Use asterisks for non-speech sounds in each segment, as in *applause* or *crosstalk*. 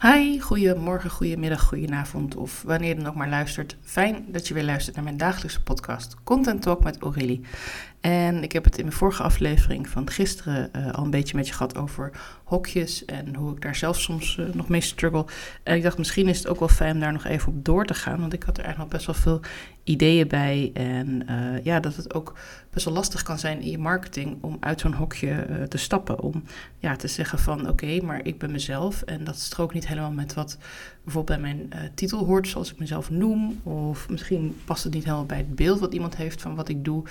Hi, goedemorgen, goedemiddag, goedenavond of wanneer dan ook maar luistert. Fijn dat je weer luistert naar mijn dagelijkse podcast Content Talk met Aurélie. En ik heb het in mijn vorige aflevering van gisteren uh, al een beetje met je gehad over hokjes en hoe ik daar zelf soms uh, nog mee struggle. En ik dacht, misschien is het ook wel fijn om daar nog even op door te gaan, want ik had er eigenlijk best wel veel ideeën bij. En uh, ja, dat het ook best wel lastig kan zijn in je marketing om uit zo'n hokje te stappen. Om ja, te zeggen van oké, maar ik ben mezelf en dat strookt niet helemaal met wat bijvoorbeeld bij mijn titel hoort, zoals ik mezelf noem. Of misschien past het niet helemaal bij het beeld wat iemand heeft van wat ik doe.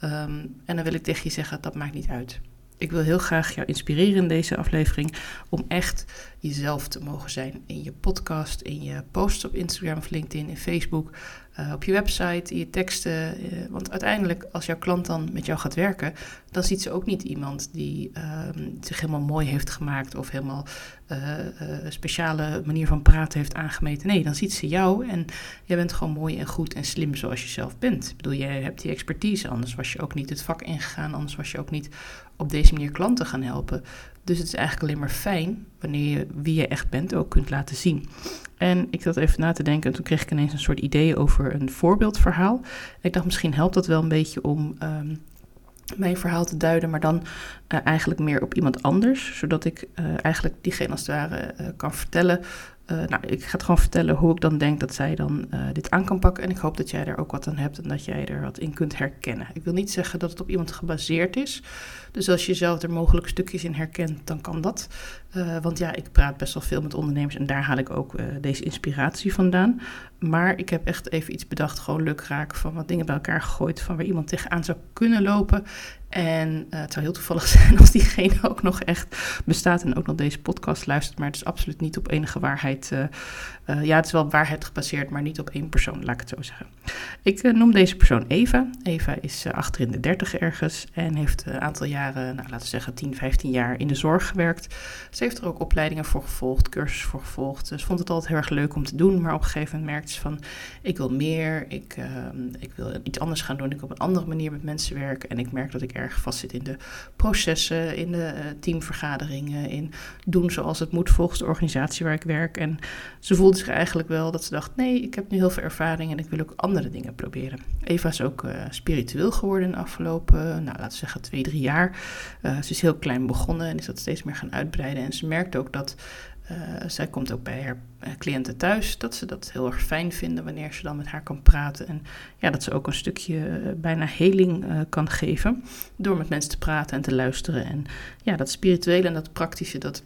Um, en dan wil ik tegen je zeggen, dat maakt niet uit. Ik wil heel graag jou inspireren in deze aflevering om echt jezelf te mogen zijn in je podcast, in je posts op Instagram of LinkedIn, in Facebook, uh, op je website, in je teksten. Uh, want uiteindelijk, als jouw klant dan met jou gaat werken, dan ziet ze ook niet iemand die uh, zich helemaal mooi heeft gemaakt of helemaal een eh, speciale manier van praten heeft aangemeten. Nee, dan ziet ze jou en jij bent gewoon mooi en goed en slim zoals je zelf bent. Ik bedoel, jij hebt die expertise, anders was je ook niet het vak ingegaan, anders was je ook niet op deze manier klanten gaan helpen. Dus het is eigenlijk alleen maar fijn wanneer je wie je echt bent ook kunt laten zien. En ik zat even na te denken en toen kreeg ik ineens een soort idee over een voorbeeldverhaal. Ik dacht misschien helpt dat wel een beetje om um, mijn verhaal te duiden, maar dan uh, eigenlijk meer op iemand anders. Zodat ik uh, eigenlijk diegene als het ware uh, kan vertellen uh, nou, ik ga het gewoon vertellen hoe ik dan denk dat zij dan uh, dit aan kan pakken. En ik hoop dat jij er ook wat aan hebt en dat jij er wat in kunt herkennen. Ik wil niet zeggen dat het op iemand gebaseerd is. Dus als je zelf er mogelijk stukjes in herkent, dan kan dat. Uh, want ja, ik praat best wel veel met ondernemers en daar haal ik ook deze inspiratie vandaan. Maar ik heb echt even iets bedacht, gewoon lukraak, van wat dingen bij elkaar gegooid, van waar iemand tegenaan zou kunnen lopen. En uh, het zou heel toevallig *laughs* zijn als diegene ook nog echt bestaat en ook nog deze podcast luistert. Maar het is absoluut niet op enige waarheid. Uh, uh, ja, het is wel waarheid gebaseerd, maar niet op één persoon, laat ik het zo zeggen. Ik noem deze persoon Eva. Eva is achter in de dertig ergens en heeft een aantal jaren, nou, laten we zeggen 10, 15 jaar in de zorg gewerkt. Ze heeft er ook opleidingen voor gevolgd, cursussen voor gevolgd. Ze vond het altijd heel erg leuk om te doen, maar op een gegeven moment merkte ze van, ik wil meer, ik, ik wil iets anders gaan doen, ik wil op een andere manier met mensen werken. En ik merk dat ik erg vastzit in de processen, in de uh, teamvergaderingen, in doen zoals het moet volgens de organisatie waar ik werk. En ze voelde zich eigenlijk wel dat ze dacht: nee, ik heb nu heel veel ervaring en ik wil ook andere dingen proberen. Eva is ook uh, spiritueel geworden in de afgelopen, nou laten we zeggen, twee, drie jaar. Uh, ze is heel klein begonnen en is dat steeds meer gaan uitbreiden. En ze merkt ook dat zij komt ook bij haar cliënten thuis, dat ze dat heel erg fijn vinden wanneer ze dan met haar kan praten. En ja, dat ze ook een stukje uh, bijna heling kan geven door met mensen te praten en te luisteren. En ja, dat spirituele en dat praktische, dat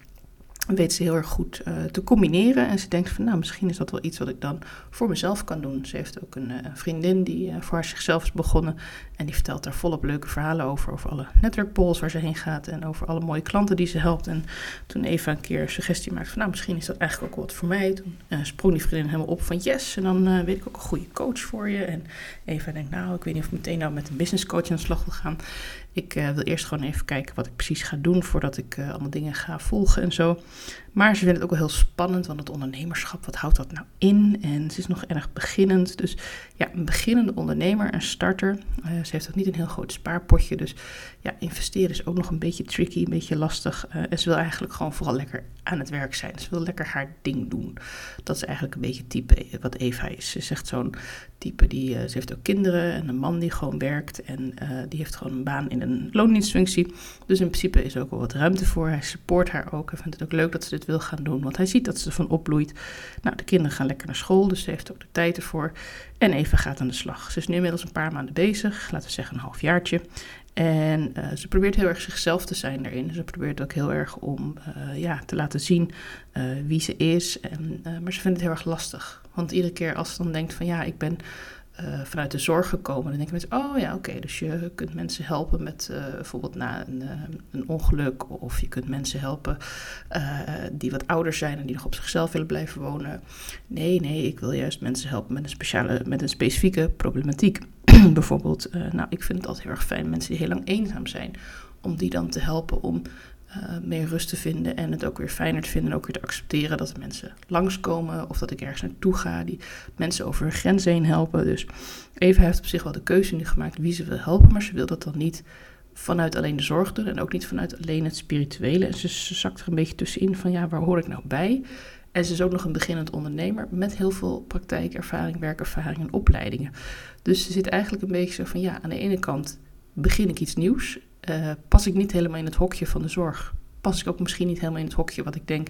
weet ze heel erg goed uh, te combineren. En ze denkt van, nou, misschien is dat wel iets wat ik dan voor mezelf kan doen. Ze heeft ook een uh, vriendin die uh, voor zichzelf is begonnen. En die vertelt daar volop leuke verhalen over. Over alle netwerkpools waar ze heen gaat. En over alle mooie klanten die ze helpt. En toen Eva een keer een suggestie maakte van, nou, misschien is dat eigenlijk ook wat voor mij. Toen sprong die vriendin helemaal op van, yes, en dan weet ik ook een goede coach voor je. En Eva denkt, nou, ik weet niet of ik meteen nou met een business coach aan de slag wil gaan. Ik uh, wil eerst gewoon even kijken wat ik precies ga doen voordat ik uh, allemaal dingen ga volgen en zo. Maar ze vindt het ook wel heel spannend, want het ondernemerschap, wat houdt dat nou in? En ze is nog erg beginnend. Dus ja, een beginnende ondernemer, een starter. Uh, ze heeft ook niet een heel groot spaarpotje. Dus ja, investeren is ook nog een beetje tricky, een beetje lastig. en ze wil eigenlijk gewoon vooral lekker aan het werk zijn. Ze wil lekker haar ding doen. Dat is eigenlijk een beetje het type wat Eva is. Ze is echt zo'n type die, ze heeft ook kinderen en een man die gewoon werkt. En die heeft gewoon een baan in een loondienstfunctie. Dus in principe is er ook wel wat ruimte voor. Hij support haar ook. Hij vindt het ook leuk dat ze dit wil gaan doen, want hij ziet dat ze ervan opbloeit. Nou, de kinderen gaan lekker naar school, dus ze heeft ook de tijd ervoor. En Eva gaat aan de slag. Ze is nu inmiddels een paar maanden bezig, laten we zeggen een halfjaartje. En uh, ze probeert heel erg zichzelf te zijn daarin. Ze probeert ook heel erg om uh, ja, te laten zien uh, wie ze is. En, maar ze vindt het heel erg lastig. Want iedere keer als ze dan denkt van ja, ik ben uh, vanuit de zorg gekomen. Dan denken mensen, oh ja, oké, dus je kunt mensen helpen met uh, bijvoorbeeld na een, uh, een, ongeluk. Of je kunt mensen helpen die wat ouder zijn en die nog op zichzelf willen blijven wonen. Nee, nee, ik wil juist mensen helpen met een, speciale, met een specifieke problematiek. *clears throat* bijvoorbeeld, nou, ik vind het altijd heel erg fijn, mensen die heel lang eenzaam zijn, om die dan te helpen om uh, meer rust te vinden en het ook weer fijner te vinden en ook weer te accepteren dat er mensen langskomen of dat ik ergens naartoe ga die mensen over hun grenzen heen helpen. Dus Eva heeft op zich wel de keuze nu gemaakt wie ze wil helpen, maar ze wil dat dan niet vanuit alleen de zorg doen en ook niet vanuit alleen het spirituele. En ze zakt er een beetje tussenin van ja, waar hoor ik nou bij? En ze is ook nog een beginnend ondernemer met heel veel praktijkervaring, werkervaring en opleidingen. Dus ze zit eigenlijk een beetje zo van ja, aan de ene kant begin ik iets nieuws. Uh, pas ik niet helemaal in het hokje van de zorg. Pas ik ook misschien niet helemaal in het hokje wat ik denk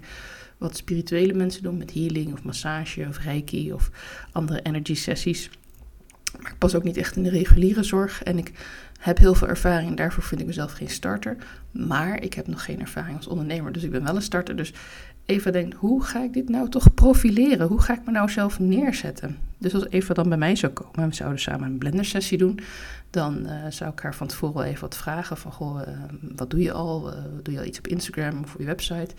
wat spirituele mensen doen met healing of massage of reiki of andere energy sessies. Maar ik pas ook niet echt in de reguliere zorg en ik heb heel veel ervaring daarvoor vind ik mezelf geen starter. Maar ik heb nog geen ervaring als ondernemer, dus ik ben wel een starter. Dus Eva denkt, hoe ga ik dit nou toch profileren? Hoe ga ik me nou zelf neerzetten? Dus als Eva dan bij mij zou komen en we zouden samen een blender sessie doen, dan uh, zou ik haar van tevoren even wat vragen van, goh, uh, wat doe je al? Uh, doe je al iets op Instagram of op je website?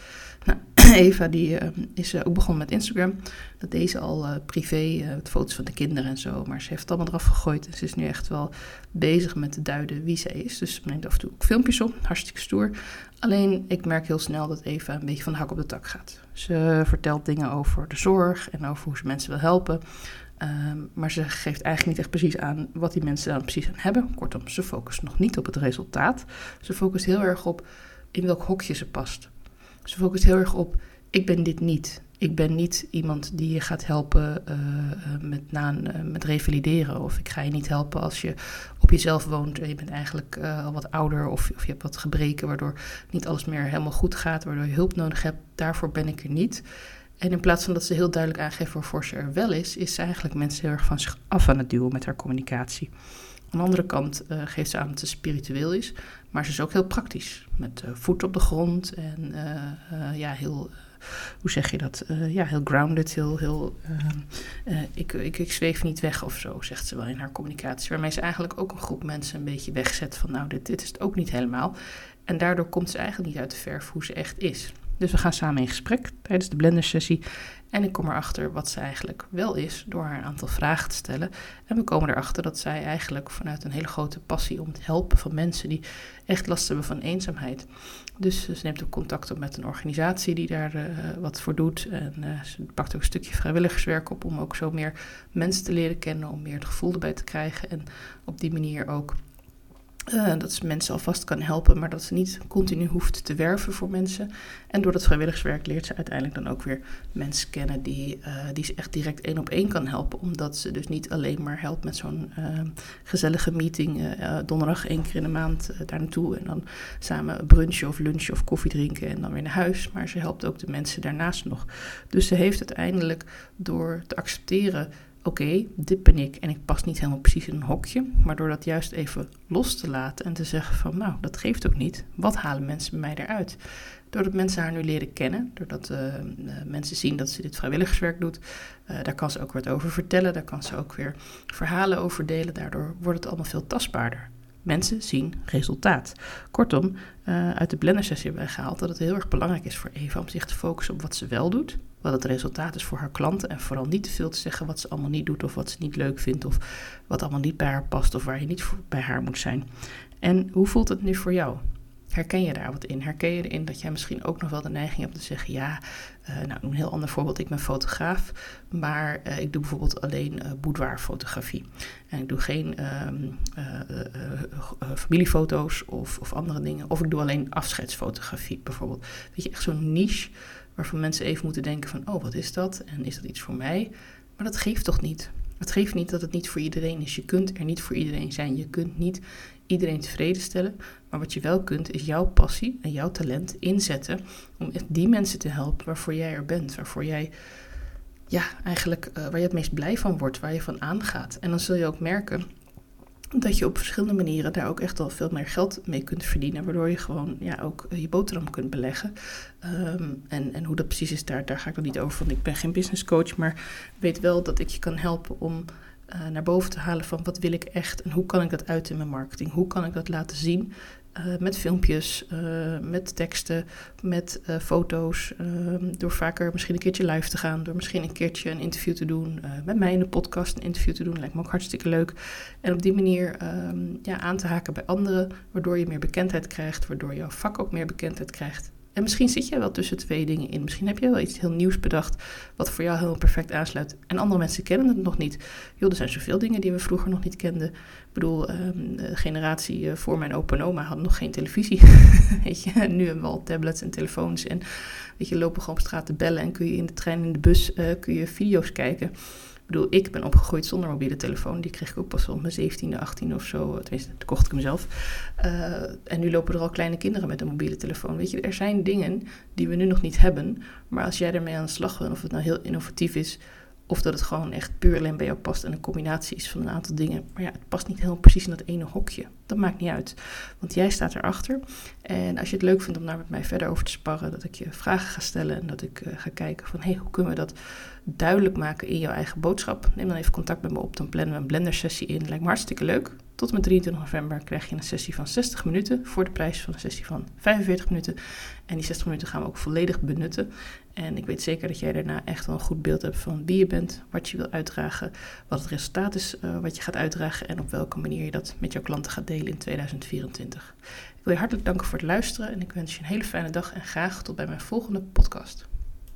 Nou, *clears throat* Eva die is ook begonnen met Instagram. Dat deed ze al privé, met foto's van de kinderen en zo. Maar ze heeft het allemaal eraf gegooid. En ze is nu echt wel bezig met te duiden wie zij is. Dus ze neemt af en toe ook filmpjes op, hartstikke stoer. Alleen ik merk heel snel dat Eva een beetje van de hak op de tak gaat. Ze vertelt dingen over de zorg en over hoe ze mensen wil helpen. Ehm, maar ze geeft eigenlijk niet echt precies aan wat die mensen dan precies aan hebben. Kortom, ze focust nog niet op het resultaat. Ze focust heel erg op in welk hokje ze past. Ze focust heel erg op: ik ben dit niet. Ik ben niet iemand die je gaat helpen uh, met, na, uh, met revalideren. Of ik ga je niet helpen als je op jezelf woont en je bent eigenlijk al wat ouder. Of, of je hebt wat gebreken waardoor niet alles meer helemaal goed gaat. Waardoor je hulp nodig hebt. Daarvoor ben ik er niet. En in plaats van dat ze heel duidelijk aangeeft waarvoor ze er wel is, is ze eigenlijk mensen heel erg van zich af aan het duwen met haar communicatie. Aan de andere kant uh, geeft ze aan dat ze spiritueel is, maar ze is ook heel praktisch. Met uh, voet op de grond en uh, ja, heel, hoe zeg je dat? ja, heel grounded, heel, heel ik, ik, ik zweef niet weg of zo, zegt ze wel in haar communicatie. Waarmee ze eigenlijk ook een groep mensen een beetje wegzet van nou, dit, dit is het ook niet helemaal. En daardoor komt ze eigenlijk niet uit de verf hoe ze echt is. Dus we gaan samen in gesprek tijdens de blender-sessie. En ik kom erachter wat ze eigenlijk wel is door haar een aantal vragen te stellen. En we komen erachter dat zij eigenlijk vanuit een hele grote passie om het helpen van mensen die echt last hebben van eenzaamheid. Dus ze neemt ook contact op met een organisatie die daar uh, wat voor doet. En uh, ze pakt ook een stukje vrijwilligerswerk op om ook zo meer mensen te leren kennen, om meer het gevoel erbij te krijgen. En op die manier ook uh, dat ze mensen alvast kan helpen, maar dat ze niet continu hoeft te werven voor mensen. En door dat vrijwilligerswerk leert ze uiteindelijk dan ook weer mensen kennen die, uh, die ze echt direct één op één kan helpen. Omdat ze dus niet alleen maar helpt met zo'n uh, gezellige meeting, donderdag één keer in de maand daar naartoe. En dan samen brunchen of lunchen of koffie drinken en dan weer naar huis. Maar ze helpt ook de mensen daarnaast nog. Dus ze heeft uiteindelijk door te accepteren oké, dit ben ik en ik pas niet helemaal precies in een hokje. Maar door dat juist even los te laten en te zeggen van nou, dat geeft ook niet. Wat halen mensen bij mij eruit? Doordat mensen haar nu leren kennen, doordat uh, mensen zien dat ze dit vrijwilligerswerk doet, uh, daar kan ze ook wat over vertellen, daar kan ze ook weer verhalen over delen. Daardoor wordt het allemaal veel tastbaarder. Mensen zien resultaat. Kortom, uh, uit de blendersessie hebben wij gehaald dat het heel erg belangrijk is voor Eva om zich te focussen op wat ze wel doet, wat het resultaat is voor haar klanten en vooral niet te veel te zeggen wat ze allemaal niet doet of wat ze niet leuk vindt of wat allemaal niet bij haar past of waar je niet bij haar moet zijn. En hoe voelt het nu voor jou? Herken je daar wat in? Herken je erin dat jij misschien ook nog wel de neiging hebt te zeggen: ja, uh, nou, een heel ander voorbeeld. Ik ben fotograaf, maar uh, ik doe bijvoorbeeld alleen uh, boudoirfotografie. En ik doe geen uh, familiefoto's of, of, andere dingen. Of ik doe alleen afscheidsfotografie bijvoorbeeld. Weet je, echt zo'n niche waarvan mensen even moeten denken: van, oh, wat is dat? En is dat iets voor mij? Maar dat geeft toch niet? Het geeft niet dat het niet voor iedereen is. Je kunt er niet voor iedereen zijn. Je kunt niet iedereen tevreden stellen. Maar wat je wel kunt, is jouw passie en jouw talent inzetten om echt die mensen te helpen waarvoor jij er bent. Waarvoor jij, ja, eigenlijk uh, waar je het meest blij van wordt, waar je van aangaat. En dan zul je ook merken dat je op verschillende manieren daar ook echt al veel meer geld mee kunt verdienen. Waardoor je gewoon ja, ook eh, je boterham kunt beleggen. Um, en, en hoe dat precies is, daar, daar ga ik nog niet over, want ik ben geen business coach. Maar weet wel dat ik je kan helpen om uh, naar boven te halen van wat wil ik echt en hoe kan ik dat uit in mijn marketing? Hoe kan ik dat laten zien uh, met filmpjes, uh, met teksten, met foto's, ehm, door vaker misschien een keertje live te gaan, door misschien een keertje een interview te doen, met mij in de podcast een interview te doen, lijkt me ook hartstikke leuk. En op die manier um, ja, aan te haken bij anderen, waardoor je meer bekendheid krijgt, waardoor jouw vak ook meer bekendheid krijgt En misschien zit jij wel tussen twee dingen in. Misschien heb jij wel iets heel nieuws bedacht wat voor jou heel perfect aansluit. En andere mensen kennen het nog niet. Joh, er zijn zoveel dingen die we vroeger nog niet kenden. Ik bedoel, um, de generatie eh, voor mijn opa en oma had nog geen televisie. *laughs* weet je, nu hebben we al tablets en telefoons. En weet je, lopen gewoon op straat te bellen en kun je in de trein, in de bus, uh, kun je video's kijken. Bedoel, ik ben opgegroeid zonder mobiele telefoon. Die kreeg ik ook pas op mijn 17e, 18e of zo. Tenminste, toen kocht ik hem zelf. Uh, en nu lopen er al kleine kinderen met een mobiele telefoon. Weet je, er zijn dingen die we nu nog niet hebben. Maar als jij ermee aan de slag wil, of het nou heel innovatief is... Of dat het gewoon echt puur alleen bij jou past en een combinatie is van een aantal dingen. Maar ja, het past niet helemaal precies in dat ene hokje. Dat maakt niet uit. Want jij staat erachter. En als je het leuk vindt om daar met mij verder over te sparren, dat ik je vragen ga stellen en dat ik uh, ga kijken van hé, hey, hoe kunnen we dat duidelijk maken in jouw eigen boodschap? Neem dan even contact met me op, dan plannen we een blender sessie in. Lijkt me hartstikke leuk. Tot en met 23 november krijg je een sessie van 60 minuten voor de prijs van een sessie van 45 minuten. En die 60 minuten gaan we ook volledig benutten. En ik weet zeker dat jij daarna echt wel een goed beeld hebt van wie je bent, wat je wil uitdragen, wat het resultaat is uh, wat je gaat uitdragen en op welke manier je dat met jouw klanten gaat delen in 2024. Ik wil je hartelijk danken voor het luisteren en ik wens je een hele fijne dag en graag tot bij mijn volgende podcast.